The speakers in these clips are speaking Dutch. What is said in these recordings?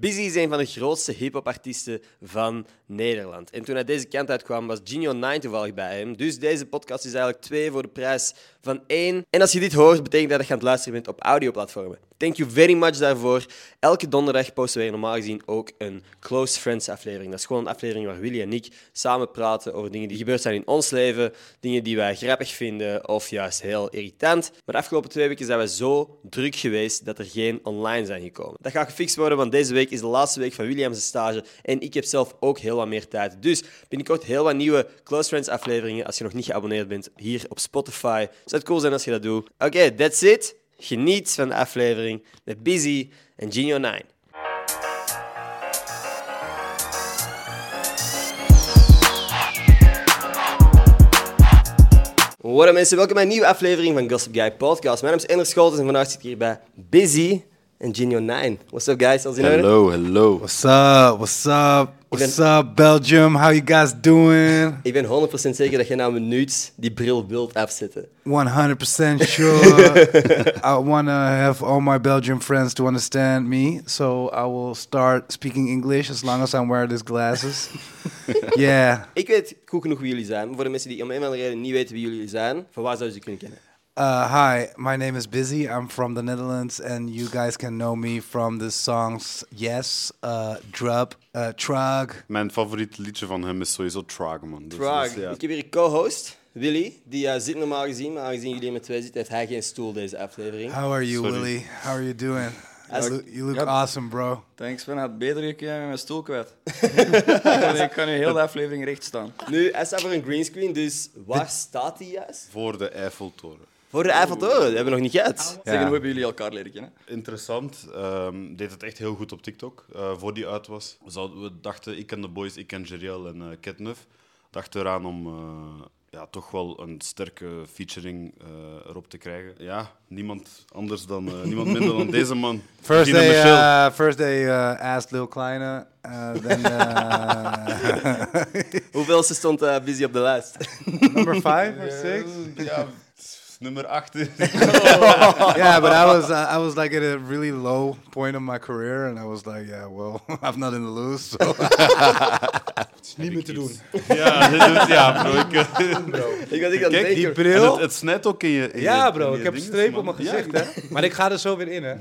Busy is een van de grootste hip-hop-artiesten van Nederland. En toen hij deze kant uitkwam, was Gino 9 toevallig bij hem. Dus deze podcast is eigenlijk twee voor de prijs van één. En als je dit hoort, betekent dat je aan het luisteren bent op audioplatformen. Thank you very much daarvoor. Elke donderdag posten wij normaal gezien ook een Close Friends aflevering. Dat is gewoon een aflevering waar Willy en ik samen praten over dingen die gebeurd zijn in ons leven, dingen die wij grappig vinden of juist heel irritant. Maar de afgelopen twee weken zijn wij zo druk geweest dat er geen online zijn gekomen. Dat gaat gefixt worden, want deze week is de laatste week van Williams' stage en ik heb zelf ook heel wat meer tijd. Dus binnenkort heel wat nieuwe Close Friends afleveringen. Als je nog niet geabonneerd bent hier op Spotify, zou het cool zijn als je dat doet. Oké, that's it. Geniet van de aflevering met Busy en Gino 9. What up mensen, welkom bij een nieuwe aflevering van Gossip Guy Podcast. Mijn naam is Ender Scholtes en vandaag zit ik hier bij Busy en Gino 9. What's up guys, alles in orde? Hello, hello. What's up? What's up? What's up, Belgium? How you guys doing? Ik ben 100% zeker dat je na een minuut die bril wilt afzetten. 100% sure. I want to have all my Belgian friends to understand me, so I will start speaking English as long as I'm wearing these glasses. yeah. Ik weet goed genoeg wie jullie zijn, maar voor de mensen die om een of andere reden niet weten wie jullie zijn, van waar zouden ze kunnen kennen? Uh, hi, my name is Busy. I'm from the Netherlands, and you guys can know me from the songs Yes, uh, Drub, uh, Trug. Mijn favoriet liedje van hem is sowieso Trog, man. Dus- Praag. dus ja. Ik heb hier een co-host, Willy, die eh, zit normaal gezien, maar aangezien jullie met twee zitten, heeft hij geen stoel deze aflevering. How are you, Sorry. Willie? How are you doing? As- You look, you look Ja. awesome, bro. Thanks, Ben. Had beter gekeken met mijn stoel kwijt. ik kan nu heel de aflevering recht staan. Nu, hij staat voor een greenscreen, dus waar staat hij juist? Voor de Eiffeltoren. Voor de Eiffeltoren, dat hebben we nog niet gehad. Zeg, en hoe hebben jullie elkaar leren kennen? Interessant. ehm, deed het echt heel goed op TikTok. eh, voor die uit was. We, we dachten, ik en de boys, ik en Jeriel en eh Ketnuf, dachten eraan om eh, ja, toch wel een sterke featuring eh, erop te krijgen. Ja, niemand anders dan, eh, niemand minder dan deze man. First day, uh, first day uh, asked Lil Kleine. Uh, then uh, Hoeveel ze stond eh, busy op de lijst? number five or six. Ja, nummer 8. Yeah, but I was uh, I was like at a really low point of my career, and I was like, yeah, well, I've nothing to lose. So. niet meer te doen. ja, dit is- ja, bro. Ik, Ik Kijk, die bril. Het, het snijdt ook in je. in Ja, bro, in ik heb een streep op mijn Ja, gezicht, hè. Maar ik ga er zo weer in, hè.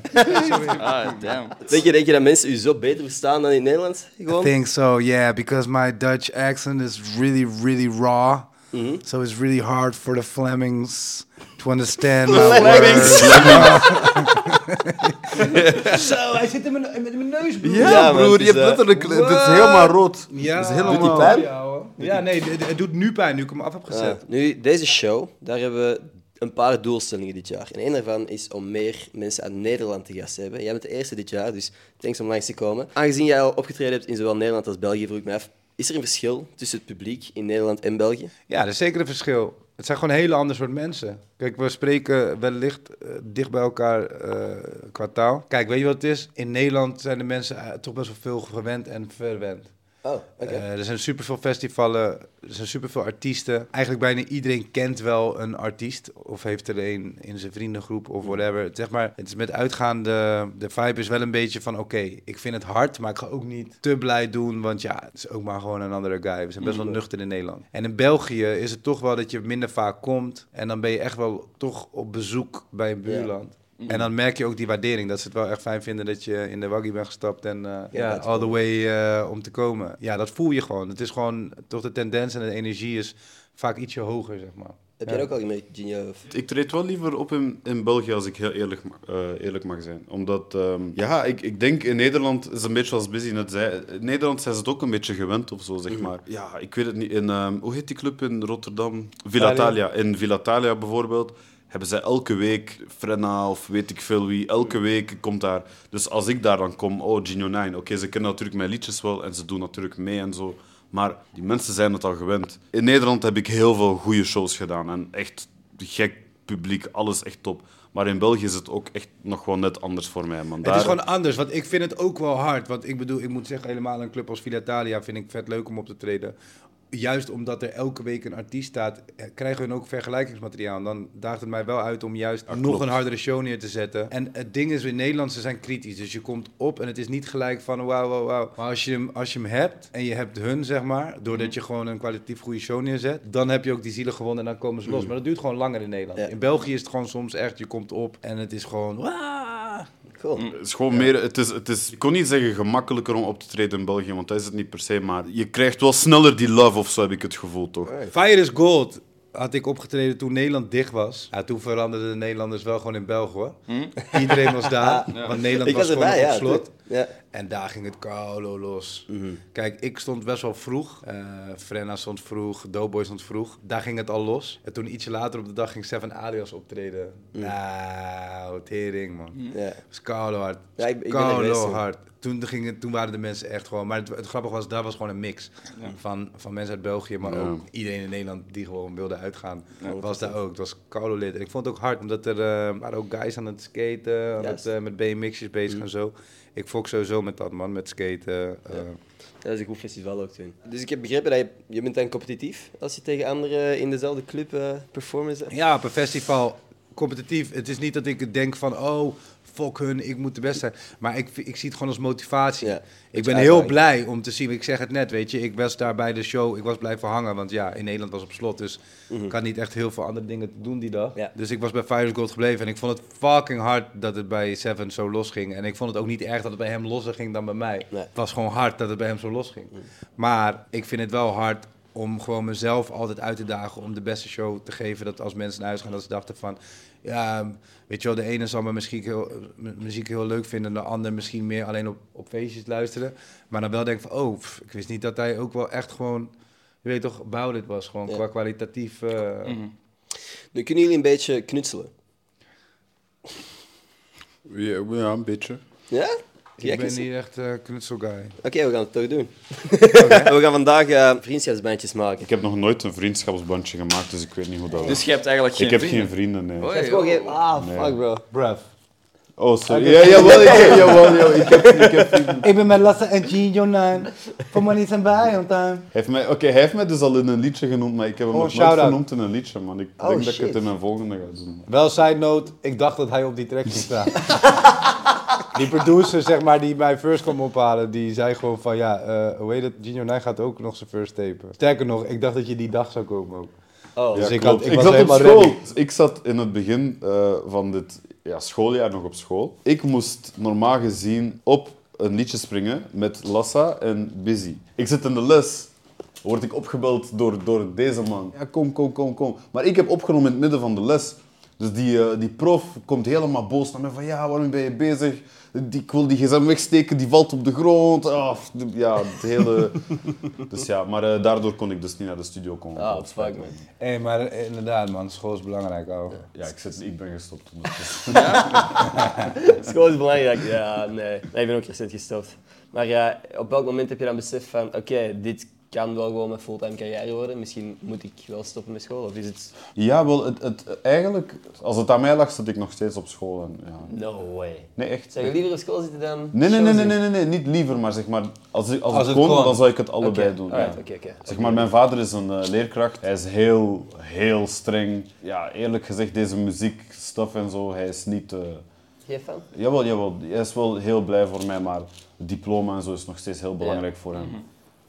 Ah, damn. Denk je, denk je dat mensen u zo beter verstaan dan in het Nederlands? I Gewoon? think so, yeah, because my Dutch accent is really, really raw. So it's really hard for the Flemings to understand my Flemings. Zo, hij zit in mijn, in mijn neus, broer. Ja, Ja, broer, het je is, hebt eh, letterlijk... Het is helemaal rood. Ja, Het is helemaal... Doet die pijn? Ja, nee, het, het doet nu pijn nu ik hem af heb Ja. gezet. Nu, deze show, daar hebben we een paar doelstellingen dit jaar. En een daarvan is om meer mensen uit Nederland te gast te hebben. Jij bent de eerste dit jaar, dus thanks om langs te komen. Aangezien jij al opgetreden hebt in zowel Nederland als België, vroeg ik me af, is er een verschil tussen het publiek in Nederland en België? Ja, er is zeker een verschil. Het zijn gewoon hele andere soort mensen. Kijk, we spreken wellicht eh, dicht bij elkaar eh qua taal. Kijk, weet je wat het is? In Nederland zijn de mensen eh, toch best wel veel gewend en verwend. Oh. Eh, er zijn superveel festivalen, er zijn superveel artiesten. Eigenlijk bijna iedereen kent wel een artiest of heeft er een in zijn vriendengroep of whatever. Het, Zeg maar, het is met uitgaande, de vibe is wel een beetje van oké, ik vind het hard, maar ik ga ook niet te blij doen, want ja, het is ook maar gewoon een andere guy. We zijn best wel nuchter in Nederland. En in België is het toch wel dat je minder vaak komt en dan ben je echt wel toch op bezoek bij een buurland. En dan merk je ook die waardering. Dat ze het wel echt fijn vinden dat je in de waggie bent gestapt en eh, ja, all the way eh, om te komen. Ja, dat voel je gewoon. Het is gewoon, toch de tendens en de energie is vaak ietsje hoger, zeg maar. Heb jij dat ook al gemerkt, Gino? Ik treed wel liever op in, in België als ik heel eerlijk, eh, eerlijk mag zijn. Omdat, ehm, ja, ik, ik denk in Nederland is een beetje zoals Busy net zei. In Nederland zijn ze het ook een beetje gewend of zo, zeg maar. Ja, ik weet het niet. In, ehm, hoe heet die club in Rotterdam? Villa Thalia. In Villa Thalia bijvoorbeeld hebben zij elke week Frenna of weet ik veel wie. Elke week komt daar. Dus als ik daar dan kom, oh, Gino 9. Oké, ze kennen natuurlijk mijn liedjes wel en ze doen natuurlijk mee en zo. Maar die mensen zijn het al gewend. In Nederland heb ik heel veel goede shows gedaan. En echt gek publiek, alles echt top. Maar in België is het ook echt nog wel net anders voor mij. Man. Het is gewoon anders, want ik vind het ook wel hard. Want ik bedoel, ik moet zeggen, helemaal een club als Villa vind ik vet leuk om op te treden. Juist omdat er elke week een artiest staat, eh, krijgen hun ook vergelijkingsmateriaal. En dan daagt het mij wel uit om juist nog een hardere show neer te zetten. En het ding is, in Nederland, ze zijn kritisch. Dus je komt op en het is niet gelijk van wauw, wauw, wauw. Maar als je, hem, als je hem hebt en je hebt hun, zeg maar, doordat je gewoon een kwalitatief goede show neerzet, dan heb je ook die zielen gewonnen en dan komen ze los. Maar dat duurt gewoon langer in Nederland. Ja. In België is het gewoon soms echt, je komt op en het is gewoon... Cool. Het is gewoon meer, het is, het is, ik kon niet zeggen gemakkelijker om op te treden in België, want dat is het niet per se, maar je krijgt wel sneller die love of zo, heb ik het gevoel, toch? Fire is Gold had ik opgetreden toen Nederland dicht was. Ja, toen veranderden de Nederlanders wel gewoon in België hoor. Iedereen was daar, want Nederland Ik was, was gewoon erbij, ja. op slot. Ja. En daar ging het koulo los. Kijk, ik stond best wel vroeg. Eh Frenna stond vroeg, Doughboy stond vroeg. Daar ging het al los. En toen ietsje later op de dag ging Seven Alias optreden. Nou, tering man. Ja. Het was koulo hard. Ja, ik- ik koulo hard. Toen, ging het, toen waren de mensen echt gewoon... Maar het, het grappige was, daar was gewoon een mix. Van, van mensen uit België, maar Ja. ook iedereen in Nederland die gewoon wilde uitgaan. was daar ook. Het was koulo lid. En ik vond het ook hard, omdat er eh, waren ook guys aan het skaten. Aan het, eh, met BMX'jes bezig Mm. en zo. Ik fok sowieso met dat man, met skaten. eh. Dat is een goed festival ook toen. Dus ik heb begrepen dat je, je bent dan competitief als je tegen anderen in dezelfde club eh performance hebt. Ja, op een festival competitief. Het is niet dat ik denk van, oh, fuck hun, ik moet de beste zijn. Maar ik, ik zie het gewoon als motivatie. Ja, ik ben heel blij om te zien, ik zeg het net, weet je, ik was daar bij de show, ik was blijven hangen, want ja, in Nederland was op slot, dus ik had niet echt heel veel andere dingen te doen die dag. Mhm. Ja. Dus ik was bij Fires Gold gebleven en ik vond het fucking hard dat het bij Seven zo los ging. En ik vond het ook niet erg dat het bij hem losser ging dan bij mij. Nee. Het was gewoon hard dat het bij hem zo los ging. Maar ik vind het wel hard om gewoon mezelf altijd uit te dagen om de beste show te geven. Dat als mensen naar huis gaan, dat ze dachten van... Ja, weet je wel, de ene zal mijn muziek heel, m- muziek heel leuk vinden... en de ander misschien meer alleen op, op feestjes luisteren. Maar dan wel denken van, oh, pff, ik wist niet dat hij ook wel echt gewoon... Je weet toch, about it was gewoon Ja. qua kwalitatief... eh, Nu kunnen jullie een beetje knutselen. Ja, ja, een beetje. Ja? Ik ben niet echt eh knutselguy. Oké, we gaan het toch doen. we gaan vandaag eh, vriendschapsbandjes maken. Ik heb nog nooit een vriendschapsbandje gemaakt, dus ik weet niet hoe dat Dus werkt. je hebt eigenlijk geen Ik heb vrienden? geen vrienden, nee. Oh. geen... Ah, Nee. fuck bro. Bruv. Oh, sorry. Ja, jawel, ik heb, jawel, jawel, ik heb, ik heb vrienden. Ik ben met Lasse en Gino Nine. Voor mij niet zijn bij on time. Heeft mij, oké, hij heeft mij dus al in een liedje genoemd, maar ik heb hem Oh, nog nooit genoemd in een liedje, man. Ik Oh, denk dat ik het in mijn volgende ga doen. Wel side note, ik dacht dat hij op die track ging staan. die producer, zeg maar, die mij first kwam ophalen, die zei gewoon van ja, eh hoe heet het, Gino Nij gaat ook nog zijn first tapen. Sterker nog, ik dacht dat je die dag zou komen ook. Oh, Dus Ja, ik had- ik ik was zat op school. ready. Ik zat in het begin eh, van dit ja, schooljaar nog op school. Ik moest normaal gezien op een liedje springen met Lassa en Busy. Ik zit in de les. Word ik opgebeld door, door deze man. Ja, kom, kom, kom, kom. Maar ik heb opgenomen in het midden van de les. Dus die, eh, die prof komt helemaal boos naar mij van ja, waarom ben je bezig? Die, ik wil die gsm wegsteken, die valt op de grond. Ah, ja, het hele... Dus ja, maar eh, daardoor kon ik dus niet naar de studio komen. Ah, Dat fuck me. man. Hé, maar eh, inderdaad man, school is belangrijk ook. Ja, ik, zit, ik ben gestopt. ondertussen. School is belangrijk. Ja, nee. nee. Ik ben ook recent gestopt. Maar ja, op welk moment heb je dan besef van, oké, dit kan wel gewoon mijn fulltime carrière worden. Misschien moet ik wel stoppen met school. Of is het... Ja, wel, het, het, eigenlijk, als het aan mij lag, zat ik nog steeds op school. En, ja. No way. Nee, echt. Zou je liever op school zitten dan... Nee, nee, nee, nee, doen? nee, nee, niet liever, maar zeg maar, als, ik- als, Als het kon, kon. dan zou ik het allebei doen. alright, ja. oké, oké. Zeg maar, mijn vader is een eh, leerkracht. Hij is heel, heel streng. Ja, eerlijk gezegd, deze muziekstuff en zo, hij is niet... eh, Geen fan? Jawel, jawel, hij is wel heel blij voor mij, maar het diploma en zo is nog steeds heel belangrijk voor hem.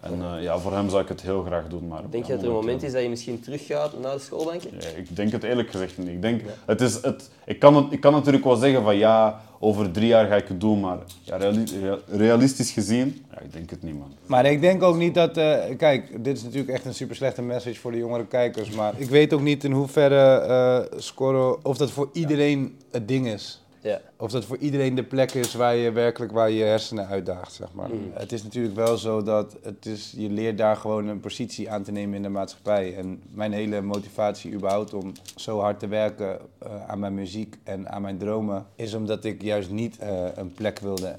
En eh, ja, voor hem zou ik het heel graag doen, maar... Denk je dat er een moment momenteel- is dat je misschien teruggaat naar de schoolbanken? Ja, ik denk het eerlijk gezegd niet. Ik, denk, het is, het, ik, kan het, ik kan natuurlijk wel zeggen van ja, over drie jaar ga ik het doen, maar ja, reali- rea- realistisch gezien, ja, ik denk het niet, man. Maar ik denk ook niet dat. eh, kijk, dit is natuurlijk echt een super slechte message voor de jongere kijkers. Maar ik weet ook niet in hoeverre eh scoren. of dat voor iedereen het ding is. Ja. Of dat voor iedereen de plek is waar je werkelijk waar je hersenen uitdaagt, zeg maar. Het is natuurlijk wel zo dat het is, je leert daar gewoon een positie aan te nemen in de maatschappij. En mijn hele motivatie überhaupt om zo hard te werken eh, aan mijn muziek en aan mijn dromen... is omdat ik juist niet eh, een plek wilde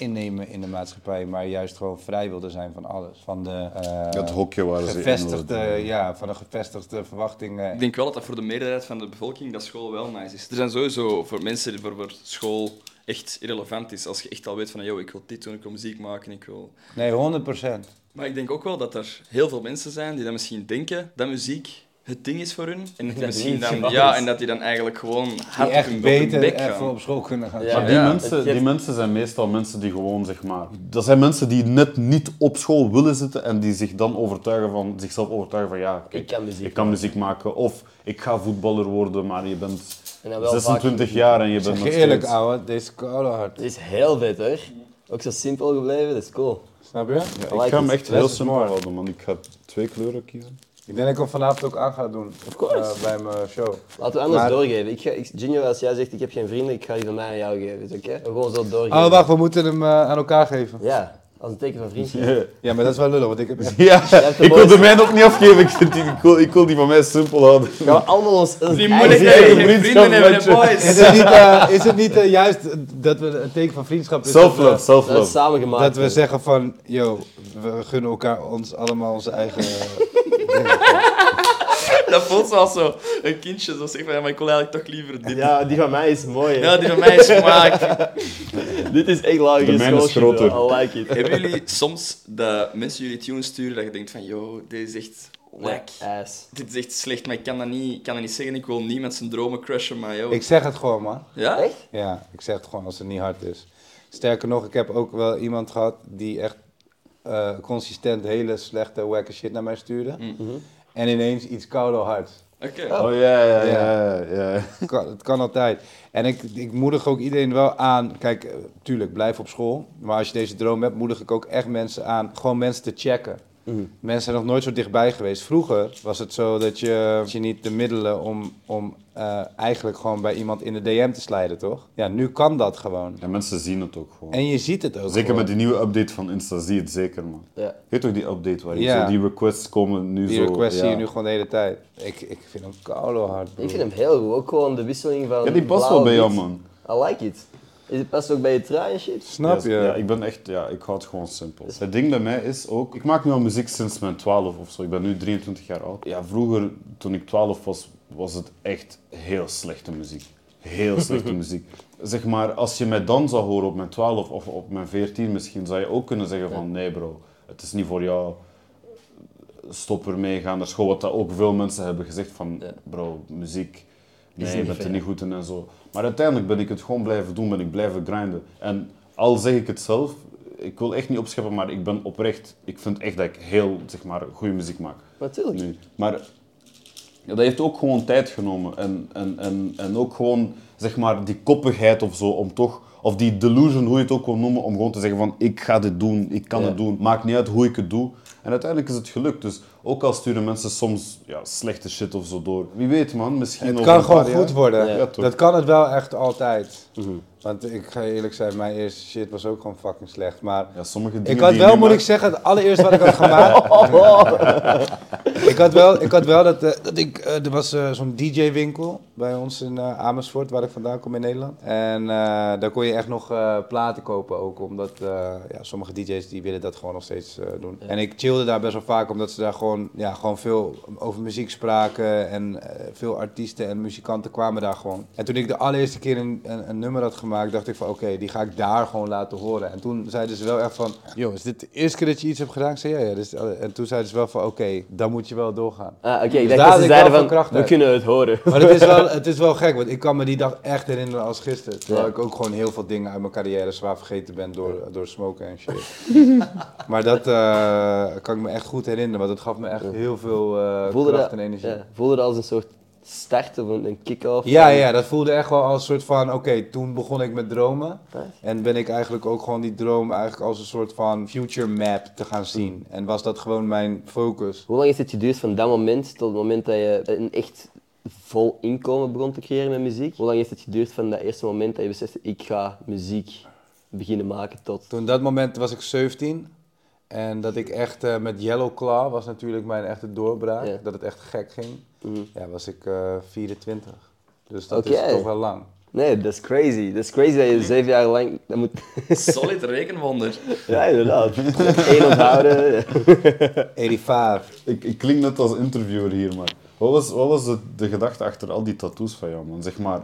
innemen in de maatschappij, maar juist gewoon vrij wilde zijn van alles. Van de eh, Dat hokje waar ze gevestigde, wilden. ja, van de gevestigde verwachtingen. Ik denk wel dat dat voor de meerderheid van de bevolking dat school wel nice is. Er zijn sowieso voor mensen die voor, voor school echt irrelevant is. Als je echt al weet van, yo, ik wil dit doen, ik wil muziek maken, ik wil... Nee, 100 procent. Maar ik denk ook wel dat er heel veel mensen zijn die dan misschien denken dat muziek het ding is voor hun. En, dat misschien dan, ja, en dat die dan eigenlijk gewoon hard op hun, beter bek even gaan. op school kunnen gaan. Ja. Maar die, mensen, die mensen zijn meestal mensen die gewoon, zeg maar... Dat zijn mensen die net niet op school willen zitten en die zich dan overtuigen van, zichzelf overtuigen van ja, kijk, Ik kan muziek ik kan muziek maken. Of ik ga voetballer worden, maar je bent En dan wel 26 vaak- jaar en je bent nog je eerlijk, steeds... ouwe, deze is koude hard. Het is heel vet hoor. Ook zo simpel gebleven, dat is cool. Snap je? Ja, ik ga hem echt heel simpel houden, man. Ik ga twee kleuren kiezen. Ik denk dat ik hem vanavond ook aan ga doen. Of course. eh, bij mijn show. Laten we anders Maar- doorgeven. Ik ga, ik, Junior, als jij zegt ik heb geen vrienden, ik ga die van mij aan jou geven. Is oké? Gewoon zo doorgeven. Oh, wacht, we moeten hem eh, aan elkaar geven. Ja, als een teken van vriendschap. Ja, maar dat is wel lullig, want ik heb... Ja, ik wil de mijne ook niet afgeven. Ik, vind die, ik, wil, ik wil die van mij simpel houden. Gaan we allemaal ons, Die dat vrienden hebben, matchen. Is boys. het niet, eh, is het niet eh, juist dat we een teken van vriendschap is? Self-love, dat Dat self-love. samen gemaakt. Dat we zeggen van, yo, we gunnen elkaar ons allemaal onze eigen... Dat voelt zoals zo een kindje zo zegt van, ja, maar ik wil eigenlijk toch liever dit. Ja, die van mij is mooi. hè. Ja, die van mij is gemaakt. Dit is echt lager De mijne is groter. I like it. Hebben jullie soms dat mensen jullie tunes sturen dat je denkt van, yo, dit is echt. Ass. Dit is echt slecht, maar ik kan dat niet, ik kan dat niet zeggen. Ik wil niet met zijn dromen crushen, maar yo. Ik zeg het gewoon, man. Ja? Echt? Ja, ik zeg het gewoon als het niet hard is. Sterker nog, ik heb ook wel iemand gehad die echt eh, consistent hele slechte, wacke shit naar mij stuurde. En ineens iets kouder hard. Oké. Oh ja, ja, ja. ja, ja. Het kan, het kan altijd. En ik, ik moedig ook iedereen wel aan. Kijk, eh, tuurlijk, blijf op school. Maar als je deze droom hebt, moedig ik ook echt mensen aan. Gewoon mensen te checken. Mensen zijn nog nooit zo dichtbij geweest. Vroeger was het zo dat je, je niet de middelen om, om eh, eigenlijk gewoon bij iemand in de DM te slijden, toch? Ja, nu kan dat gewoon. Ja, mensen zien het ook gewoon. En je ziet het ook Zeker gewoon. met die nieuwe update van Insta zie je het zeker, man. Ja. Weet toch die update waar je Ja. zo die requests komen nu Die zo... request ja. zie je nu gewoon de hele tijd. Ik, ik vind hem koude hard, bro. Ik vind hem heel goed. Ook gewoon de wisseling van. Ja, die past wel bij jou, man. I like it. Is het past ook bij je trui en shit? Snap je? Ja, ja, ik ben echt, ja, ik hou het gewoon simpel. Het ding bij mij is ook, ik maak nu al muziek sinds mijn 12 of zo. Ik ben nu 23 jaar oud. Ja, vroeger, toen ik 12 was, was het echt heel slechte muziek. Heel slechte muziek. Zeg maar, als je mij dan zou horen op mijn 12 of op mijn 14 misschien, zou je ook kunnen zeggen van, nee bro, het is niet voor jou. Stop ermee, ga naar school. Wat dat ook veel mensen hebben gezegd van, bro, muziek, nee, je bent er niet goed in en zo. Maar uiteindelijk ben ik het gewoon blijven doen, ben ik blijven grinden. En al zeg ik het zelf, ik wil echt niet opscheppen, maar ik ben oprecht, ik vind echt dat ik heel, zeg maar, goede muziek maak. Natuurlijk. Nu. Maar ja, dat heeft ook gewoon tijd genomen. En, en, en, en ook gewoon, zeg maar, die koppigheid of zo, om toch, of die delusion, hoe je het ook wil noemen, om gewoon te zeggen van, ik ga dit doen, ik kan Ja. het doen, maakt niet uit hoe ik het doe. En uiteindelijk is het gelukt. Dus ook al sturen mensen soms ja, slechte shit of zo door. Wie weet man, misschien Het kan gewoon goed jaar. worden. Ja. Ja, toch. dat kan het wel echt altijd. Mhm. Want ik ga je eerlijk zijn, mijn eerste shit was ook gewoon fucking slecht. Maar Ja, sommige dingen ik had wel, moet ik zeggen, het allereerste wat ik had gemaakt. ik, had wel, ik had wel dat, eh, dat ik, eh, er was eh, zo'n DJ-winkel bij ons in Amersfoort, waar ik vandaan kom in Nederland. En eh, daar kon je echt nog eh, platen kopen ook, omdat eh, ja, sommige DJ's die willen dat gewoon nog steeds eh, doen. En ik chillde daar best wel vaak, omdat ze daar gewoon, ja, gewoon veel over muziek spraken en eh, veel artiesten en muzikanten kwamen daar gewoon. En toen ik de allereerste keer een, een, een nummer had gemaakt, dacht ik van oké, die ga ik daar gewoon laten horen. En toen zeiden ze wel echt van, joh, is dit de eerste keer dat je iets hebt gedaan? Ik zei ja, ja. Dus, en toen zeiden ze wel van oké, dan moet je wel doorgaan. Ah, oké, Dus daar ze ik zeiden van, kracht we uit. kunnen het horen. Maar het is, wel, het is wel gek, want ik kan me die dag echt herinneren als gisteren. Terwijl Ja. ik ook gewoon heel veel dingen uit mijn carrière zwaar vergeten ben door, door smoken en shit. maar dat eh, kan ik me echt goed herinneren, want het gaf me echt heel veel eh, Voelde kracht dat, en energie. Ja. ja, voelde dat als een soort start of een, kick-off? Ja, dat voelde echt wel als een soort van, oké, toen begon ik met dromen. Nice. En ben ik eigenlijk ook gewoon die droom eigenlijk als een soort van future map te gaan zien. En was dat gewoon mijn focus. Hoe lang heeft het geduurd van dat moment tot het moment dat je een echt vol inkomen begon te creëren met muziek? Hoe lang heeft het geduurd van dat eerste moment dat je besefte, ik ga muziek beginnen maken tot... Toen dat moment was ik 17. En dat ik echt eh, met Yellow Claw was natuurlijk mijn echte doorbraak. Ja. Dat het echt gek ging. Mhm. Ja, was ik eh 24. Dus dat is toch wel lang. Nee, dat is crazy. Dat is crazy dat je zeven jaar lang... Dat moet... Solid rekenwonder. ja, inderdaad. Eén onthouden. 85. Ik, ik klink net als interviewer hier, maar wat was, wat was de, de gedachte achter al die tattoos van jou, man? Zeg maar,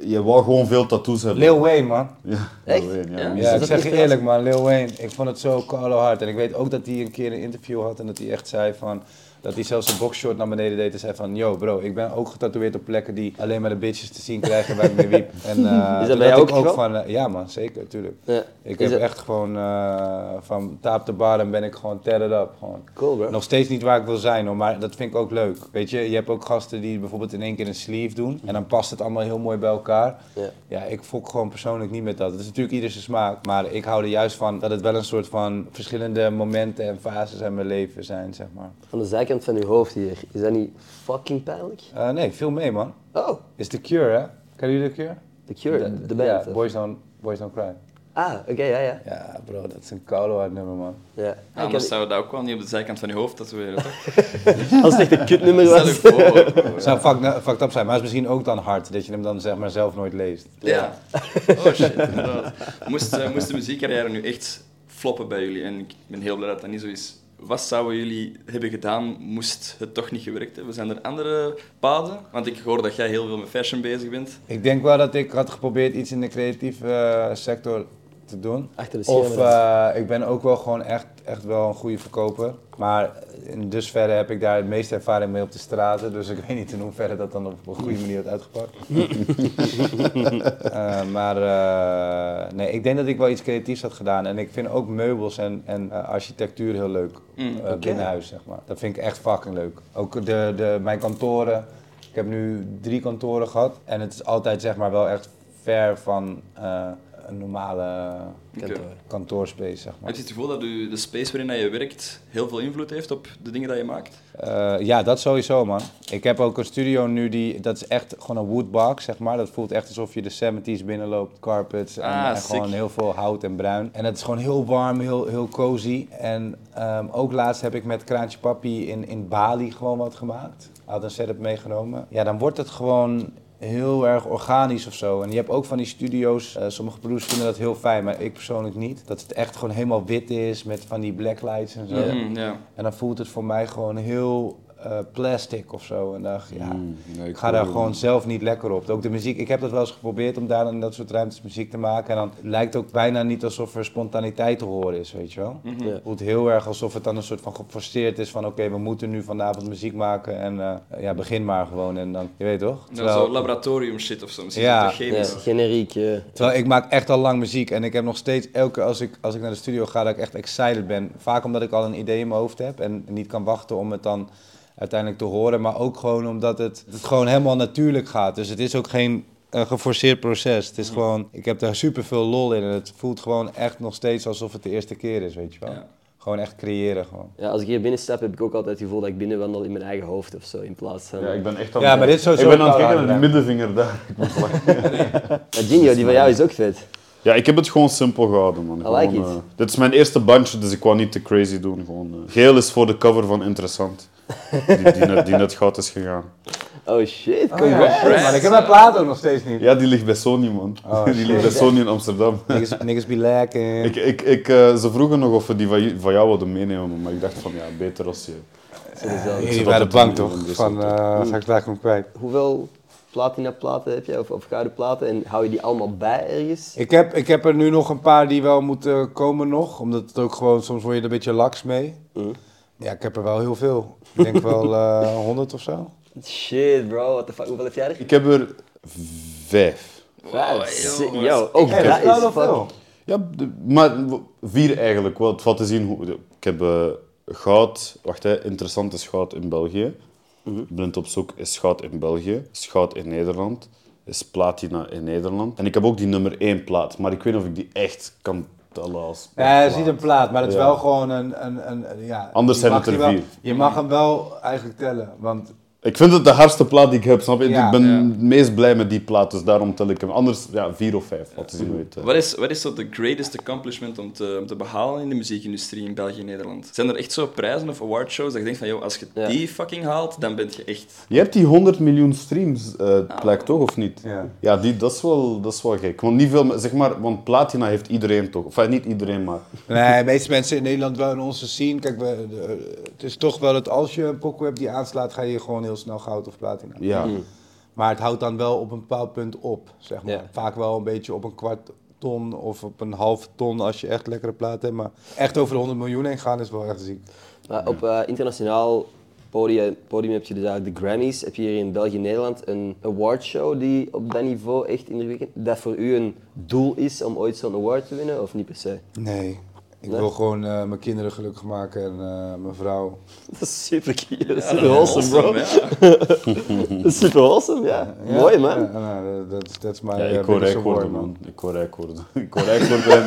je wou gewoon veel tattoos hebben. Lil Wayne, man. Ja, Echt? Lil Wayne, ja. Ja? Ja, ik zeg je eerlijk, man. Lil Wayne. Ik vond het zo koude hard. En ik weet ook dat hij een keer een interview had en dat hij echt zei van... Dat hij zelfs zijn boxshort naar beneden deed en zei van... Yo bro, ik ben ook getatoeëerd op plekken die alleen maar de bitches te zien krijgen waar ik mee wiep. En, eh, Is dat bij jou ook van... eh, ja man, zeker, tuurlijk. Ja. Ik Is heb het- echt gewoon eh, van taap te bar en ben ik gewoon tethered up. Gewoon. Cool, bro. Nog steeds niet waar ik wil zijn hoor, maar dat vind ik ook leuk. Weet je, je hebt ook gasten die bijvoorbeeld in één keer een sleeve doen. En dan past het allemaal heel mooi bij elkaar. Ja. Ja, ik fok gewoon persoonlijk niet met dat. Het is natuurlijk ieder zijn smaak, maar ik hou er juist van dat het wel een soort van verschillende momenten en fases in mijn leven zijn, zeg maar. Van de zijkant van je hoofd hier, is dat niet fucking pijnlijk? Eh, nee, veel mee man. Oh, Is The Cure, hè? Kennen jullie The Cure? The Cure, de, band. Ja, Boys Don't, Boys Don't Cry. Ah, oké, ja, ja. Ja, bro, dat is een koude hard nummer, man. ja. Ja, ik anders zou dat ook wel niet op de zijkant van je hoofd tatoeëren, toch? Als het echt een kutnummer Stel je was. voor. Zou fucked, fucked up zijn, maar het is misschien ook dan hard dat je hem dan zeg maar zelf nooit leest. Ja. Oh shit, inderdaad. Moest, eh, moest de muziekcarrière nu echt floppen bij jullie, en ik ben heel blij dat dat niet zo is, wat zouden jullie hebben gedaan moest het toch niet gewerkt hebben? Zijn er andere paden? Want ik hoor dat jij heel veel met fashion bezig bent. Ik denk wel dat ik had geprobeerd iets in de creatieve eh, sector te doen. Achter de schermen. Of eh, ik ben ook wel gewoon echt, echt wel een goede verkoper. Maar in dusverre heb ik daar het meeste ervaring mee op de straten. Dus ik weet niet in hoeverre dat dan op een goede manier wordt uitgepakt. Eh, maar eh, nee, ik denk dat ik wel iets creatiefs had gedaan. En ik vind ook meubels en, en architectuur heel leuk. Mm, eh, binnen huis, zeg maar. Dat vind ik echt fucking leuk. Ook de, de, mijn kantoren. Ik heb nu drie kantoren gehad. En het is altijd zeg maar wel echt ver van een normale Oké. kantoorspace, zeg maar. Heb je het gevoel dat u de space waarin je werkt heel veel invloed heeft op de dingen die je maakt? Eh, ja, dat sowieso, man. Ik heb ook een studio nu, die, dat is echt gewoon een woodbox, zeg maar. Dat voelt echt alsof je de 70s binnenloopt, carpets en, Ah, en gewoon heel veel hout en bruin. En het is gewoon heel warm, heel, heel cozy. En ehm, ook laatst heb ik met Kraantje Papi in, in Bali gewoon wat gemaakt. Had een setup meegenomen. Ja, dan wordt het gewoon heel erg organisch of zo. En je hebt ook van die studio's, eh, sommige producers vinden dat heel fijn, maar ik persoonlijk niet. Dat het echt gewoon helemaal wit is met van die blacklights en zo. Mhm. En dan voelt het voor mij gewoon heel eh, plastic of zo. En dan, dacht ja, Mm, nee, ik ga daar gewoon zelf niet lekker op. Ook de muziek, ik heb dat wel eens geprobeerd om daar in dat soort ruimtes muziek te maken. En dan lijkt het ook bijna niet alsof er spontaniteit te horen is, weet je wel. Mhm. Ja. Het voelt heel erg alsof het dan een soort van geforceerd is van oké, we moeten nu vanavond muziek maken. En eh, ja, begin maar gewoon en dan, je weet toch? Nou, zo laboratorium shit of zo, Ja. Ja, generiek. Terwijl ik maak echt al lang muziek en ik heb nog steeds elke keer als ik, als ik naar de studio ga dat ik echt excited ben. Vaak omdat ik al een idee in mijn hoofd heb en niet kan wachten om het dan uiteindelijk te horen. Maar ook gewoon omdat het, het gewoon helemaal natuurlijk gaat. Dus het is ook geen eh, geforceerd proces. Het is gewoon, ik heb daar super veel lol in en het voelt gewoon echt nog steeds alsof het de eerste keer is, weet je wel. Ja. Gewoon echt creëren gewoon. Ja, als ik hier binnen stap, heb ik ook altijd het gevoel dat ik binnenwandel in mijn eigen hoofd of zo, in plaats van... Ja, ik ben echt aan Ja, maar dit is sowieso Ik ben aan het kijken naar die middenvinger daar. Ik moet lachen. Maar Gino, die van jou is ook vet. Ja, ik heb het gewoon simpel gehouden, man. I Gewoon, like it. eh, dit is mijn eerste bandje, dus ik wou niet te crazy doen. Gewoon, eh. Geel is voor de cover van Interessant. Die, die, net, die net goud is gegaan. Oh shit, Oh, congrats. maar ik heb mijn plaat ook nog steeds niet. Ja, die ligt bij Sony, man. Oh, die ligt bij Sony in Amsterdam. Niggas, niggas be lacking. Ik, ik, ik, eh, ze vroegen nog of we die van, jou wilden meenemen, maar ik dacht van ja, beter als je. Jullie zit waren bang toch? de Van, sector. eh ga ik daar gewoon kwijt. Hoeveel platina-platen heb jij, of, of gouden platen, en hou je die allemaal bij ergens? Ik heb, ik heb er nu nog een paar die wel moeten komen nog. Omdat het ook gewoon, soms word je er een beetje laks mee. Mhm. Ja, ik heb er wel heel veel. Ik denk wel eh 100 of zo. Shit, bro, what the fuck, hoeveel heb jij er? Ik heb er vijf. Jongens. Yo, ook Hey, dat wel is fuck. veel. Ja, de- maar vier eigenlijk. Wel, het valt te zien hoe. Ik heb eh, goud. Wacht, hè, interessant is goud in België. Blind op zoek is goud in België. Is goud in Nederland. Is platina in Nederland. En ik heb ook die nummer één plaat, maar ik weet niet of ik die echt kan als. Ja, je plaat. ziet een plaat, maar het is Ja. wel gewoon een... een, een, een- ja, Anders mag het er wel- vier. Je mag hem wel eigenlijk tellen, want... Ik vind het de hardste plaat die ik heb, snap je? Ja. ik ben Ja. het meest blij met die plaat, dus daarom tel ik hem. Anders, ja, vier of vijf. Wat je het, eh. Wat is, wat is zo de greatest accomplishment om te, om te behalen in de muziekindustrie in België en Nederland? Zijn er echt zo prijzen of awardshows dat je denkt van, joh, als je Ja. die fucking haalt, dan ben je echt... Je hebt die 100 miljoen streams eh plek, toch? Of niet? Ja. Ja, die, dat, is wel, dat is wel gek. Want niet veel, zeg maar, want platina heeft iedereen toch? Enfin, niet iedereen, maar. Nee, de meeste mensen in Nederland wel in onze scene. Kijk, we, de- het is toch wel dat als je een pokoe hebt die aanslaat, ga je gewoon heel snel goud of platina. Ja. Maar het houdt dan wel op een bepaald punt op, zeg maar. Ja. Vaak wel een beetje op een kwart ton of op een half ton als je echt lekkere plaat hebt. Maar echt over de 100 miljoen heen gaan is wel echt ziek. Maar op eh, internationaal podium, podium heb je dus eigenlijk de Grammys. Heb je hier in België en Nederland een awardshow die op dat niveau echt indrukwekkend... Dat voor u een doel is om ooit zo'n award te winnen, of niet per se? Nee. Ik Nee? wil gewoon eh, mijn kinderen gelukkig maken en eh, mijn vrouw. Dat is super cute, dat is Ja, super wholesome, bro. ja. Dat is super wholesome, ja. Mooi, man. Ja, nou, dat is my Ja, eh, ik hoor worden, man. Ik hoor rijk worden. Ik hoor rijk worden.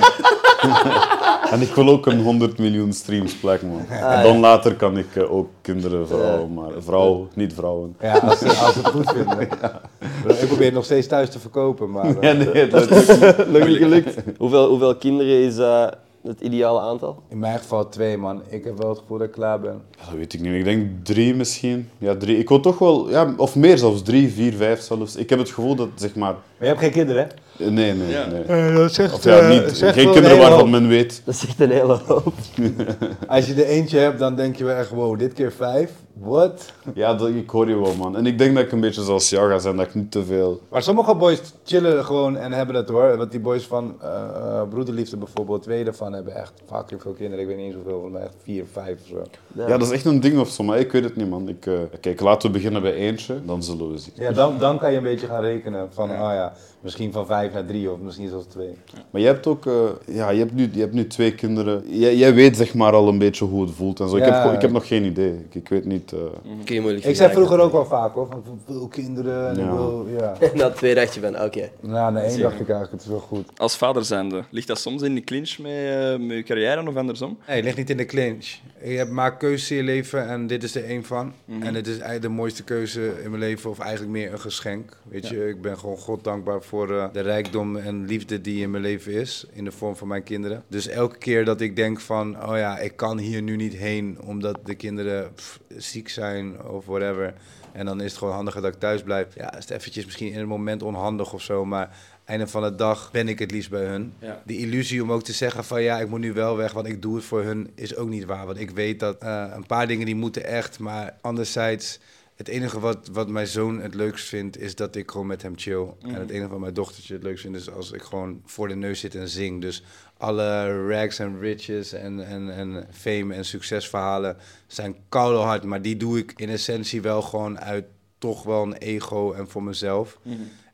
En, ik wil ook een 100 miljoen streams plek, man. En dan later kan ik ook kinderen, vrouwen, maar vrouw, niet vrouwen. Ja, als ze, als ze het goed vinden. Ik probeer het nog steeds thuis te verkopen, maar... Ja, nee, dat is niet gelukt. Hoeveel, hoeveel kinderen is eh, het ideale aantal? In mijn geval twee, man. Ik heb wel het gevoel dat ik klaar ben. Ja, dat weet ik niet. Ik denk drie misschien. Ja, drie. Ik wil toch wel, ja, of meer zelfs, drie, vier, vijf zelfs. Ik heb het gevoel dat, zeg maar... Maar je hebt geen kinderen, hè? eh, Nee, nee, Ja. nee. dat zegt, Of ja, niet, geen kinderen waarvan men weet. Dat echt een hele hoop. Als je er eentje hebt, dan denk je wel echt, wow, dit keer vijf? What? Ja, dat, ik hoor je wel, man. En ik denk dat ik een beetje zoals jou ga zijn, dat ik niet te veel... Maar sommige boys chillen gewoon en hebben het hoor. Want die boys van eh, Broederliefde bijvoorbeeld, twee daarvan hebben echt fucking veel kinderen. Ik weet niet eens hoeveel, mij echt vier, vijf of zo. Ja. dat is echt een ding of zo, maar ik weet het niet, man. Ik, eh, kijk, laten we beginnen bij eentje, dan zullen we zien. Ja, dan, dan kan je een beetje gaan rekenen van, ah ja, misschien van vijf naar drie of misschien zelfs twee. Maar je hebt ook, eh, ja, je hebt, nu, je hebt nu twee kinderen. Jij, jij weet zeg maar al een beetje hoe het voelt en zo. ik, heb, ik heb nog geen idee. Ik, ik weet niet. eh, moeilijk Ik zei vroeger ook wel vaak hoor, van veel kinderen en ik Ja. wil, ja. Na twee dacht je van, oké. Nou, na één dacht ik eigenlijk, het is wel goed. Als vader zijnde, ligt dat soms in de clinch met, eh, met je carrière of andersom? Nee, het ligt niet in de clinch. Je hebt maak keuzes in je leven en dit is er één van. Mhm. En het is eigenlijk de mooiste keuze in mijn leven, of eigenlijk meer een geschenk. Weet je, ik ben gewoon God dankbaar voor eh, de rijkdom en liefde die in mijn leven is, in de vorm van mijn kinderen. Dus elke keer dat ik denk van, oh ja, ik kan hier nu niet heen omdat de kinderen pff, ziek zijn of whatever. En dan is het gewoon handiger dat ik thuis blijf. Ja, is het eventjes misschien in het moment onhandig of zo, maar einde van de dag ben ik het liefst bij hun. Ja. Die illusie om ook te zeggen van ja, ik moet nu wel weg, want ik doe het voor hun, is ook niet waar. Want ik weet dat eh, een paar dingen die moeten echt, maar anderzijds, het enige wat, wat mijn zoon het leukst vindt, is dat ik gewoon met hem chill. En het enige wat mijn dochtertje het leukst vindt, is als ik gewoon voor de neus zit en zing. Dus alle rags en riches en, en, en fame en succesverhalen zijn koude hard, maar die doe ik in essentie wel gewoon uit toch wel een ego en voor mezelf.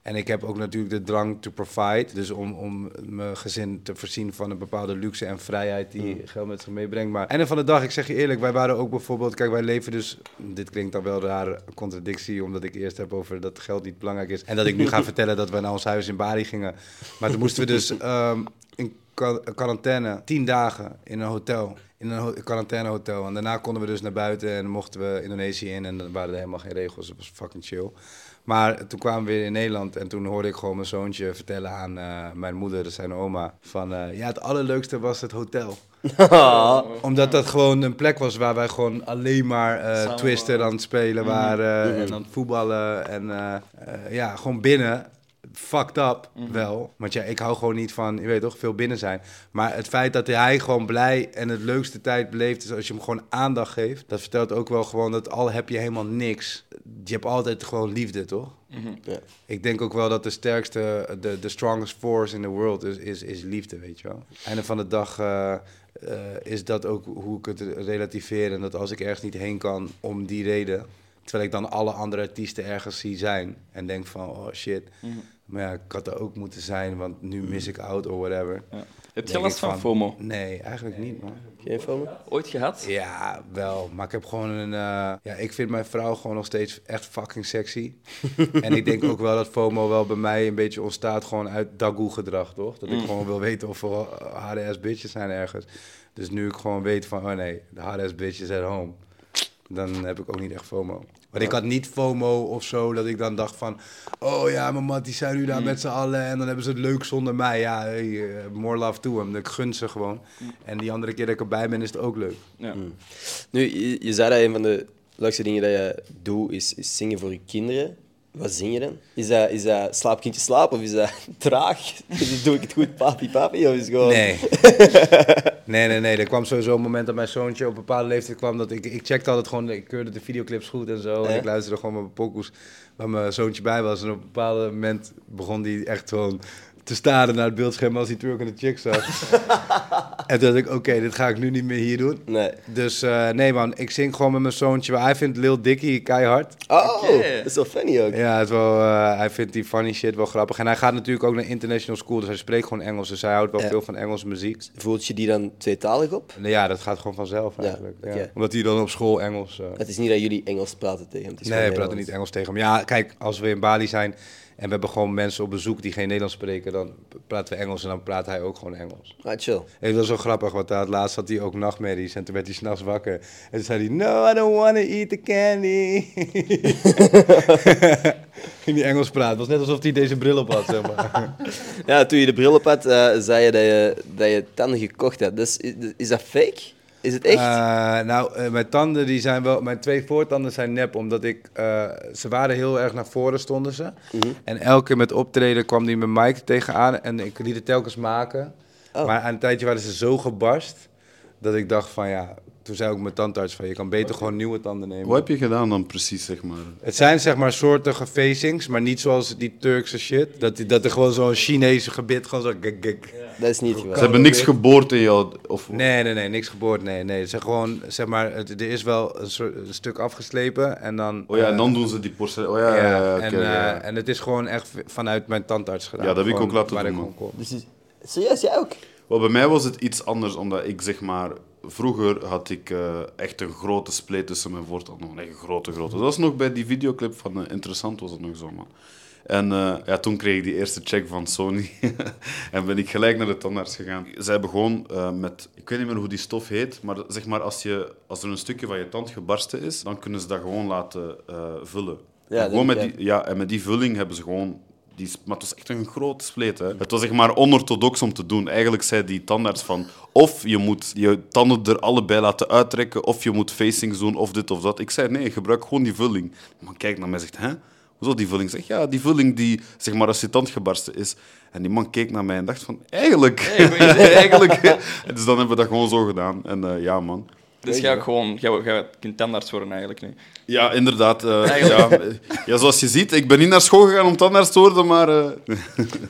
En ik heb ook natuurlijk de drang to provide. Dus om, om mijn gezin te voorzien van een bepaalde luxe en vrijheid die geld met zich meebrengt. Maar einde van de dag, ik zeg je eerlijk, wij waren ook bijvoorbeeld... Kijk, wij leven dus... Dit klinkt dan wel een rare contradictie, omdat ik eerst heb over dat geld niet belangrijk is. En dat ik nu ga vertellen dat we naar ons huis in Bari gingen. Maar toen moesten we dus ehm, in qua- quarantaine, tien dagen in een hotel. In een ho- quarantainehotel. En daarna konden we dus naar buiten en mochten we Indonesië in. En dan waren er helemaal geen regels. Het was fucking chill. Maar toen kwamen we weer in Nederland en toen hoorde ik gewoon mijn zoontje vertellen aan eh, mijn moeder, zijn oma, van eh, ja, het allerleukste was het hotel. Omdat dat gewoon een plek was waar wij gewoon alleen maar eh Samen Twister aan het spelen waren en aan het voetballen en eh, eh, ja, gewoon binnen. Fucked up wel. Want ja, ik hou gewoon niet van, je weet toch, veel binnen zijn. Maar het feit dat hij gewoon blij en het leukste tijd beleeft is als je hem gewoon aandacht geeft. Dat vertelt ook wel gewoon dat al heb je helemaal niks. Je hebt altijd gewoon liefde, toch? Ja. Ik denk ook wel dat de sterkste, de, de strongest force in the world is, is, is liefde, weet je wel. Einde van de dag eh, eh, is dat ook hoe ik het relativeer. En dat als ik ergens niet heen kan om die reden, terwijl ik dan alle andere artiesten ergens zie zijn en denk van, oh shit. Maar ja, ik had er ook moeten zijn, want nu mis ik out of whatever. Ja. Heb je last van FOMO? Nee, eigenlijk niet, man. Geen FOMO? Ooit gehad? Ja, wel. Maar ik heb gewoon een... eh, ja, ik vind mijn vrouw gewoon nog steeds echt fucking sexy. en ik denk ook wel dat FOMO wel bij mij een beetje ontstaat gewoon uit dagoe-gedrag, toch? Dat ik gewoon wil weten of er HDS bitches zijn ergens. Dus nu ik gewoon weet van, oh nee, de HDS bitches at home. Dan heb ik ook niet echt FOMO. Maar ik had niet FOMO of zo, dat ik dan dacht van... Oh ja, mijn mat, die zijn nu daar met z'n allen en dan hebben ze het leuk zonder mij. Ja, hey, eh, more love to hem. Ik gun ze gewoon. En die andere keer dat ik erbij ben, is het ook leuk. Ja. Nu, je, je zei dat een van de leukste dingen dat je doet is, is zingen voor je kinderen. Wat zing je dan? Is dat, is dat slaap kindje slaap of is dat traag? Doe ik het goed papi papi of is het gewoon... Nee. nee, nee, nee. Er kwam sowieso een moment dat mijn zoontje op een bepaalde leeftijd kwam. Dat ik, ik checkte altijd gewoon, ik keurde de videoclips goed en zo. En ik luisterde gewoon met mijn pokoes waar mijn zoontje bij was. En op een bepaald moment begon hij echt gewoon te staren naar het beeldscherm als hij twerkende chick zag. En toen dacht ik, oké, dit ga ik nu niet meer hier doen. Nee. Dus eh, nee man, ik zing gewoon met mijn zoontje. Hij vindt Lil Dicky keihard. Oh, dat is wel funny ook. Ja, het wel, eh, hij vindt die funny shit wel grappig. En hij gaat natuurlijk ook naar international school, dus hij spreekt gewoon Engels. Dus hij houdt wel Ja. veel van Engelse muziek. Voelt je die dan tweetalig op? Nou Ja, dat gaat gewoon vanzelf Ja, eigenlijk. Ja. Omdat hij dan op school Engels... eh, Het is niet dat jullie Engels praten tegen hem. Nee, we praten niet Engels tegen hem. Ja, kijk, als we in Bali zijn en we hebben gewoon mensen op bezoek die geen Nederlands spreken, dan praten we Engels en dan praat hij ook gewoon Engels. Ah, chill. En dat was zo grappig, want uh, laatst had hij ook nachtmerries en toen werd hij s'nachts wakker. En toen zei hij, no, I don't want to eat the candy. Ging hij Engels praten. Het was net alsof hij deze bril op had, zeg maar. Ja, toen je de bril op had, eh, zei je dat je, dat je tanden gekocht had. Dus, is, is dat fake? Is het echt? Eh, nou, eh, mijn tanden die zijn wel, mijn twee voortanden zijn nep, omdat ik, eh, ze waren heel erg naar voren stonden ze. Mhm. En elke keer met optreden kwam die met Mike tegenaan en ik liet het telkens maken. Oh. Maar aan een tijdje waren ze zo gebarst dat ik dacht van ja, toen zei ook mijn tandarts van je kan beter gewoon nieuwe tanden nemen. Wat heb je gedaan dan precies, zeg maar? Het zijn zeg maar soortige facings, maar niet zoals die Turkse shit. Dat, die- dat er gewoon zo'n Chinese gebit gewoon zo... gek, gek. dat is niet. Ze hebben niks geboord in jou, of... Nee, nee, nee, niks geboord. Nee, nee. Zijn gewoon, zeg maar, het, er is wel een, soort, een stuk afgeslepen en dan... Oh ja, en eh, dan doen ze die porselein... Oh ja, ja, ja, ja, oké, en, ja. eh, en het is gewoon echt vanuit mijn tandarts gedaan. Ja, dat heb ik ook laten doen. Dus is- serieus, jij ook? Wel, bij mij was het iets anders, omdat ik zeg maar... Vroeger had ik eh, echt een grote spleet tussen mijn voortanden. Echt een grote, grote. Dat was nog bij die videoclip van eh, Interessant was het nog zo, man. En eh, ja, toen kreeg ik die eerste check van Sony. en ben ik gelijk naar de tandarts gegaan. Zij hebben gewoon met... Ik weet niet meer hoe die stof heet, maar zeg maar als, je, als er een stukje van je tand gebarsten is, dan kunnen ze dat gewoon laten vullen. Ja, En dat gewoon met die, ja, en met die vulling hebben ze gewoon... Die, maar het was echt een grote spleet. Hè. Het was zeg maar onorthodox om te doen. Eigenlijk zei die tandarts van... Of je moet je tanden er allebei laten uittrekken, of je moet facings doen, of dit of dat. Ik zei, nee, gebruik gewoon die vulling. Man kijkt naar mij en zegt, hè? Hoezo die vulling? Zeg, ja, die vulling die, zeg maar, als je tand gebarsten is. En die man keek naar mij en dacht van, eigenlijk, eigenlijk. En dus dan hebben we dat gewoon zo gedaan. En eh, ja, man. Dus jij ook gewoon, jij, jij kunt tandarts worden eigenlijk nu. Ja, inderdaad. eh, Eigenlijk. ja, eh, ja, zoals je ziet, ik ben niet naar school gegaan om tandarts te worden, maar... eh,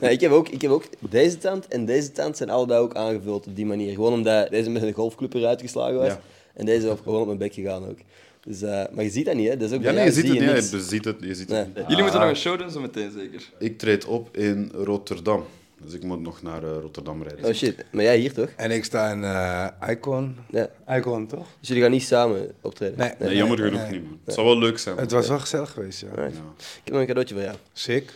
Ja, ik, heb ook, ik heb ook deze tand en deze tand zijn allebei ook aangevuld op die manier. Gewoon omdat deze met een golfclub eruit geslagen was. Ja. En deze op, gewoon op mijn bek gegaan ook. Dus, eh, maar je ziet dat niet, hè? Dat is ook ja, nee, je ziet het niet. Je ziet het, je ziet Nee. het niet. Jullie moeten nog een show doen zo meteen zeker. Ik treed op in Rotterdam. Dus ik moet nog naar eh, Rotterdam rijden. Oh shit, maar jij hier toch? En ik sta in eh, Icon. Ja. Icon, toch? Dus jullie gaan niet samen optreden? Nee. Nee, jammer nee, genoeg nee. niet, man. Het zou wel leuk zijn. Het was wel gezellig geweest, ja. Ja. Ik heb nog een cadeautje voor jou. Sick.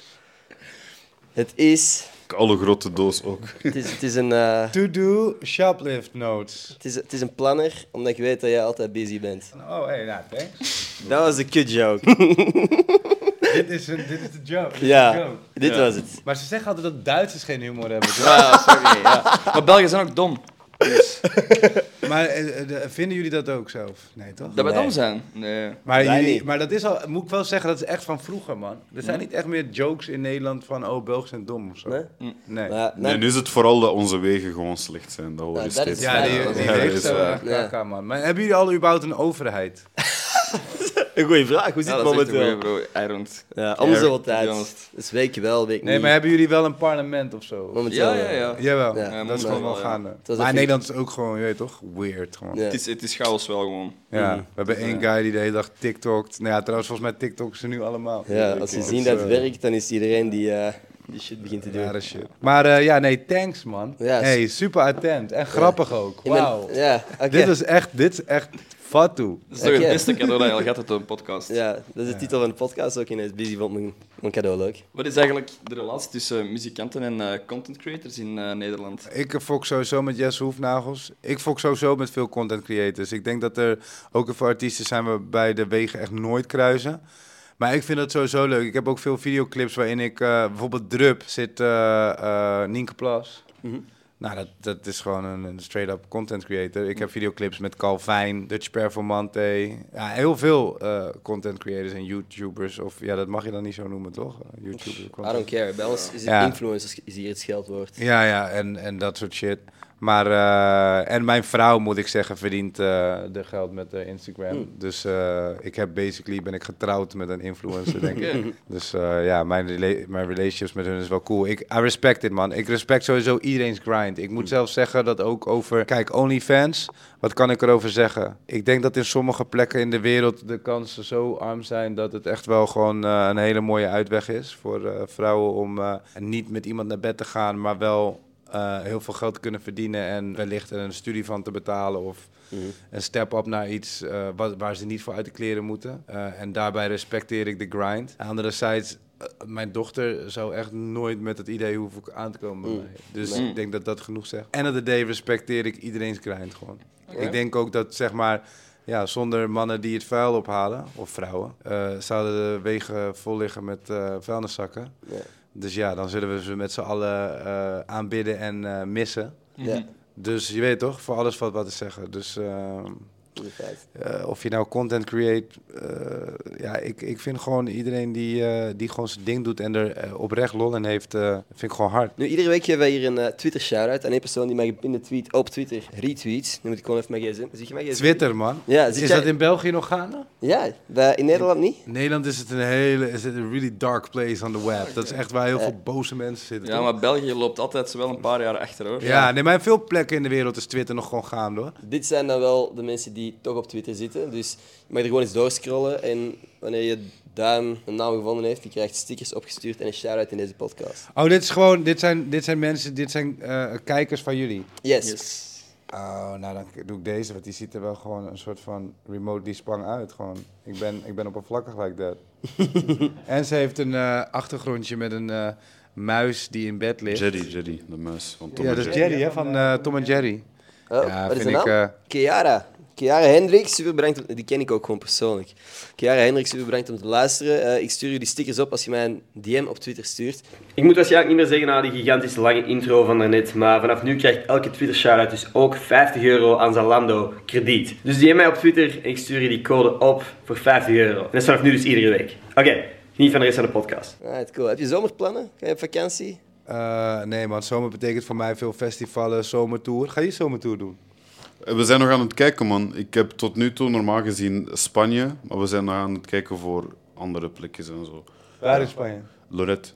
Het is... Alle grote doos ook. Het is, het is een... eh, To-do shoplift notes. het, is, het is een planner, omdat ik weet dat jij altijd busy bent. Oh, hey, nou, thanks. Dat was een kut joke. dit, is een, dit is de joke. Dit ja, joke. dit Ja. was het. Maar ze zeggen altijd dat Duitsers geen humor hebben. Ja, sorry. Ja. Maar Belgen zijn ook dom. maar eh, eh, de- vinden jullie dat ook zelf? Nee, toch? Dat wij Nee. dom zijn. Nee. Maar, jullie, maar dat is al, moet ik wel zeggen, dat is echt van vroeger, man. Er zijn niet echt meer jokes in Nederland van, oh, Belgen zijn dom of zo. Nee? Nee. Maar ja, Nee, nee, nu is het vooral dat onze wegen gewoon slecht zijn. Dat hoor Ja, je steeds. Ja, die, Ja, die is waar. kaka, man. Maar hebben jullie al überhaupt een overheid? Een goede vraag. Hoe zit Ja, het dat is echt een momenteel? bro. I don't... Ja, om de zoveel to be tijd. honest. Dus week wel, week Nee, niet. maar hebben jullie wel een parlement of zo? Momenteel Ja, ja, wel. ja. Jawel, Ja, dat is gewoon wel wel, ja. gaande. Maar Nederland is ook gewoon, je weet toch, weird gewoon. Ja. Ja. Het is, het is chaos wel gewoon. we hebben één Ja. guy die de hele dag TikTokt. Nou ja, trouwens, volgens mij TikToken ze nu allemaal. Ja, als ze zien dat het werkt, dan is iedereen die, eh, die shit begint te doen. Rare shit. Maar eh, ja, nee, thanks man. Ja, hey, super attent en grappig ook. Wauw. Ja, oké. Dit is echt, dit is echt fatu. Dat is toch het beste cadeau dat je al hebt op een podcast. Ja, dat is de titel van de podcast ook ineens. Busy vond mijn, mijn cadeau leuk. Wat is eigenlijk de relatie tussen muzikanten en eh, content creators in eh, Nederland? Ik fok sowieso met Jesse Hoefnagels. Ik fok sowieso met veel content creators. Ik denk dat er ook veel artiesten zijn waarbij de wegen echt nooit kruisen. Maar ik vind dat sowieso leuk. Ik heb ook veel videoclips waarin ik... eh, bijvoorbeeld Drup zit eh eh Nienke Plas. Mhm. Nou, dat, dat is gewoon een, een straight-up content creator. Ik heb videoclips met Calvin, Dutch Performante. Ja, heel veel eh, content creators en YouTubers. Of ja, dat mag je dan niet zo noemen, toch? Uh, YouTuber I don't care. Bij ons is het Ja. influencers is hier het scheldwoord. Ja, ja, en, en dat soort shit. Maar, eh, en mijn vrouw, moet ik zeggen, verdient eh, de geld met eh, Instagram. Dus eh, ik heb basically, ben ik getrouwd met een influencer, denk ik. Dus ja, mijn, rela- mijn relationships met hun is wel cool. Ik I respect it, man. Ik respect sowieso iedereen's grind. Ik moet zelf zeggen dat ook over... Kijk, OnlyFans, wat kan ik erover zeggen? Ik denk dat in sommige plekken in de wereld de kansen zo arm zijn... dat het echt wel gewoon een hele mooie uitweg is voor vrouwen om niet met iemand naar bed te gaan... maar wel eh, heel veel geld te kunnen verdienen en wellicht er een studie van te betalen of een step-up naar iets eh, wat, waar ze niet voor uit de kleren moeten. Eh, en daarbij respecteer ik de grind. Anderzijds, mijn dochter zou echt nooit met het idee hoeven aan te komen mij. Dus Nee. ik denk dat dat genoeg zegt. Of the day respecteer ik iedereen's grind gewoon. Ik denk ook dat, zeg maar... Ja, zonder mannen die het vuil ophalen, of vrouwen, zouden de wegen vol liggen met vuilniszakken. Dus ja, dan zullen we ze met z'n allen eh, aanbidden en eh, missen. Ja, Dus je weet toch, voor alles valt wat te zeggen. Dus eh, of je nou content create, eh, ja, ik, ik vind gewoon iedereen die, eh, die gewoon zijn ding doet en er oprecht lol in heeft, vind ik gewoon hard. Nu, iedere week geven wij hier een Twitter shout-out aan één persoon die mij in de tweet op Twitter retweet. Nu moet ik gewoon even mijn gsm. Zie je mijn gsm? Twitter, man. Ja, Is jij- dat in België nog gaande? Ja, bij, in Nederland niet. In Nederland is het een hele, is het een really dark place on the web. Dat is echt waar heel veel boze mensen zitten. Ja, toch? maar België loopt altijd wel een paar jaar achter, hoor. Ja, nee, maar in veel plekken in de wereld is Twitter nog gewoon gaande, hoor. Dit zijn dan wel de mensen die toch op Twitter zitten. Dus je mag er gewoon eens doorscrollen. En wanneer je duim een naam gevonden heeft, die krijgt stickers opgestuurd en een shout-out in deze podcast. Oh, dit is gewoon, dit zijn, dit zijn mensen, dit zijn eh, kijkers van jullie. Yes. Yes. Oh, nou dan doe ik deze, want die ziet er wel gewoon een soort van remotely spang uit. Gewoon. Ik ben, ik ben oppervlakkig like that. en ze heeft een eh, achtergrondje met een eh, muis die in bed ligt. Jerry, Jerry, de muis van Tom ja, en dat is Jerry. Jerry, hè, van eh, Tom en Jerry. Oh, ja, wat is vind de ik... naam? Chiara Hendricks, super bedankt. Die ken ik ook gewoon persoonlijk. Chiara Hendricks, super bedankt om te luisteren. Eh, ik stuur je die stickers op als je mij een DM op Twitter stuurt. Ik moet waarschijnlijk niet meer zeggen na die gigantisch lange intro van daarnet, maar vanaf nu krijgt elke Twitter shout-out dus ook 50 euro aan Zalando krediet. Dus DM mij op Twitter en ik stuur je die code op voor 50 euro. En dat is vanaf nu dus iedere week. Oké, geniet van de rest van de podcast. Alright, cool. Heb je zomerplannen? Ga je op vakantie? eh, nee man, zomer betekent voor mij veel festivalen, zomertour. Ga je zomertour doen? We zijn nog aan het kijken, man. Ik heb tot nu toe normaal gezien Spanje, maar we zijn nog aan het kijken voor andere plekjes en zo. Waar in Spanje? Lorette.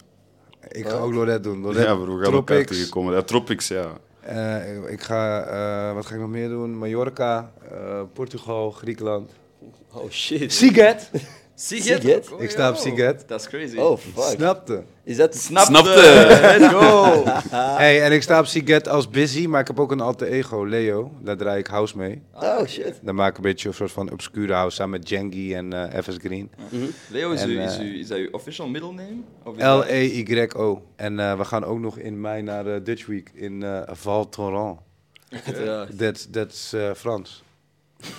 Ik ga ook Lorette doen. Lorette, Ja, bro, we gaan elkaar Tropics. tegenkomen. Ja, Tropics, ja. Eh, ik- ik ga, eh, wat ga ik nog meer doen? Mallorca, eh, Portugal, Griekenland. Oh shit. Siget! Siget? Siget? Ik sta op Siget. Dat is crazy. Oh fuck. Snapte. Is dat... Snapte. Let's go. Hey, en ik sta op Siget als busy, maar ik heb ook een alter ego, Leo. Daar draai ik house mee. Oh shit. Daar maak ik een beetje een soort van obscure house samen met Jengi en eh FS Green. Leo, is, En, u, is, eh, u, is dat uw official middle name? Of is dat- L-E-Y-O. En eh, we gaan ook nog in mei naar Dutch Week in eh Val Thorens. That's eh, Frans.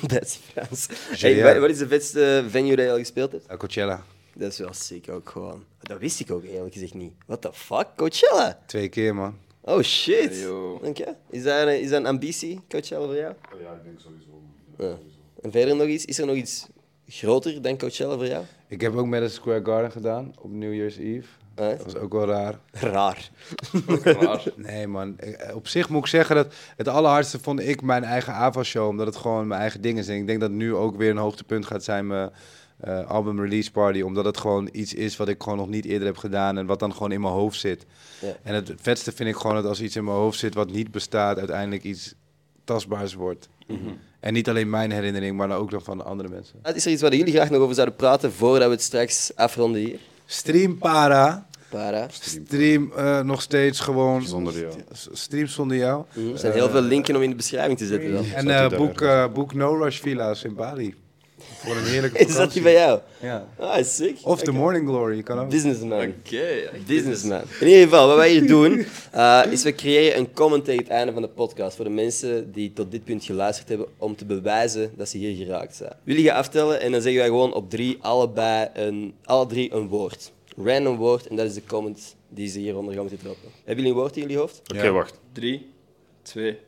Dat is Frans. Hey, wat- wat is de vetste venue dat je al gespeeld hebt? Coachella. Dat is wel sick ook gewoon. Dat wist ik ook eerlijk gezegd niet. What the fuck? Coachella? Twee keer, man. Oh shit. Oké. Is, dat een, is dat een ambitie, Coachella, voor jou? Ja, ik denk sowieso. Ja. En verder nog iets? Is er nog iets groter dan Coachella voor jou? Ik heb ook Madison Square Garden gedaan op New Year's Eve. Dat was ook wel raar. Raar. Raar. Nee, man. Eh, Op zich moet ik zeggen dat het allerhardste vond ik mijn eigen AVA-show. Omdat het gewoon mijn eigen ding is. En ik denk dat nu ook weer een hoogtepunt gaat zijn mijn eh, album release party. Omdat het gewoon iets is wat ik gewoon nog niet eerder heb gedaan. En wat dan gewoon in mijn hoofd zit. Ja. En het vetste vind ik gewoon dat als iets in mijn hoofd zit wat niet bestaat, uiteindelijk iets tastbaars wordt. En niet alleen mijn herinnering, maar ook nog van de andere mensen. Is er iets waar jullie graag nog over zouden praten voordat we het straks afronden hier? Stream Para. Para. Stream eh, nog steeds gewoon. Zonder jou. Stream zonder jou. Er zijn heel veel linken om in de beschrijving te zetten dan. En eh, boek, eh, boek No Rush Villa's in Bali. Voor een heerlijke Is dat die bij jou? Ja. Ah, sick. Of The. Morning Glory, kan ook. Businessman. Oké. Businessman. In ieder geval, wat wij hier doen, eh, is we creëren een comment tegen het einde van de podcast voor de mensen die tot dit punt geluisterd hebben, om te bewijzen dat ze hier geraakt zijn. Jullie gaan aftellen en dan zeggen wij gewoon op drie allebei een, alle drie een woord. Random woord en dat is de comment die ze hieronder gaan moeten droppen. Hebben jullie een woord in jullie hoofd? Oké, wacht. Drie, 2,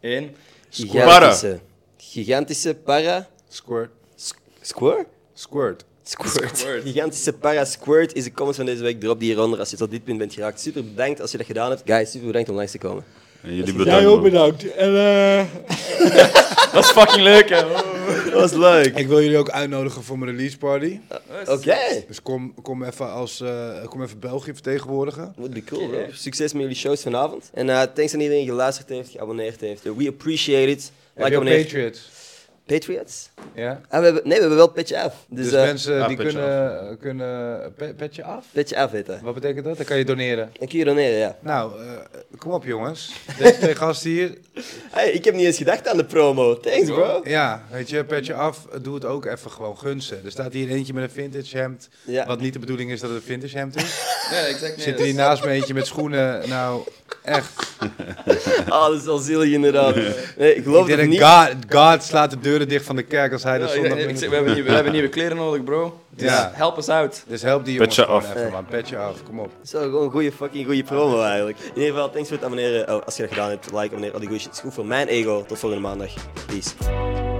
1. Gigantische. Gigantische para... Squirt. Squirt? Squirt. Squirt. Squirt. Gigantische para squirt is de comment van deze week. Drop die hieronder als je tot dit punt bent geraakt. Super bedankt als je dat gedaan hebt. Guys, super bedankt om langs te komen. En jullie Jij bedankt. man. bedankt. En eh, Dat is fucking leuk, hè? Dat was leuk. ik wil jullie ook uitnodigen voor mijn release party. Oké. Dus kom, kom, even als, eh, kom even België vertegenwoordigen. Would be cool, bro. Succes met jullie shows vanavond. En eh, thanks aan iedereen die geluisterd heeft, geabonneerd heeft. We appreciate it. Like, ook abonneer. Patriots? Patriots? Ja? Ah, we hebben, nee, we hebben wel Petje Af. Dus, Dus, eh, mensen ah, die petje kunnen, kunnen pe- petje af? Petje Af heet dat. Wat betekent dat? Dan kan je doneren. Dan kun je doneren, ja. Nou, eh, kom op jongens. Deze twee gasten hier. Hey, ik heb niet eens gedacht aan de promo. Thanks, bro. Ja, weet je, petje af. Doe het ook even gewoon gunsten. Er staat hier eentje met een vintage hemd. Ja. Wat niet de bedoeling is dat het een vintage hemd is. Ja, exact. Zit er hier naast me eentje met schoenen. Nou, echt. Ah, dat is wel zielig inderdaad. Nee, ik geloof Ik het niet. God, God slaat de deuren dicht van de kerk als hij Ja, dat ik- zondag ik binnen- zeg, we, hebben nieuwe, we hebben nieuwe kleren nodig, bro. Dus Ja. help us out. Dus help die jongens Petje gewoon af. even, man. Petje af, kom op. Dat is wel gewoon een goede fucking goede promo eigenlijk. In ieder geval, thanks voor het abonneren. Oh, als je dat gedaan hebt, like, abonneer, al die goede shit. Het is goed voor mijn ego. Tot volgende maandag. Peace.